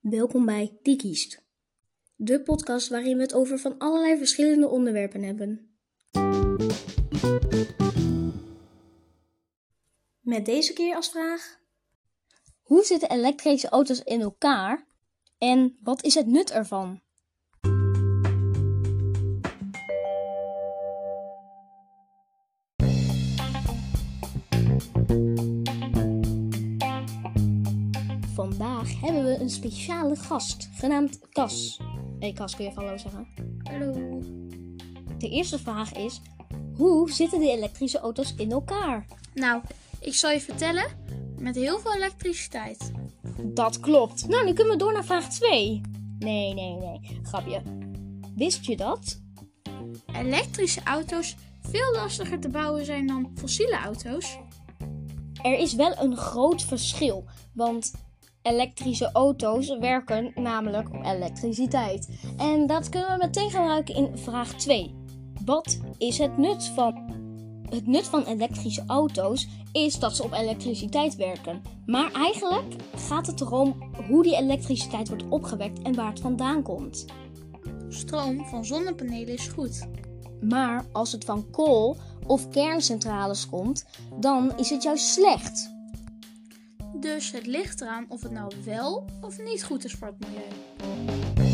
Welkom bij Die Kiest, de podcast waarin we het over van allerlei verschillende onderwerpen hebben. Met deze keer als vraag: Hoe zitten elektrische auto's in elkaar en wat is het nut ervan? Vandaag hebben we een speciale gast, genaamd Cas. Hey Cas, kun je even hallo zeggen? Hallo. De eerste vraag is, hoe zitten die elektrische auto's in elkaar? Nou, ik zal je vertellen, met heel veel elektriciteit. Dat klopt. Nou, nu kunnen we door naar vraag 2. Nee, nee, nee. Grapje. Wist je dat? Elektrische auto's veel lastiger te bouwen zijn dan fossiele auto's. Er is wel een groot verschil, want elektrische auto's werken namelijk op elektriciteit. En dat kunnen we meteen gebruiken in vraag 2. Wat is het nut van? Het nut van elektrische auto's is dat ze op elektriciteit werken. Maar eigenlijk gaat het erom hoe die elektriciteit wordt opgewekt en waar het vandaan komt. Stroom van zonnepanelen is goed. Maar als het van kool of kerncentrales komt, dan is het juist slecht. Dus het ligt eraan of het nou wel of niet goed is voor het milieu.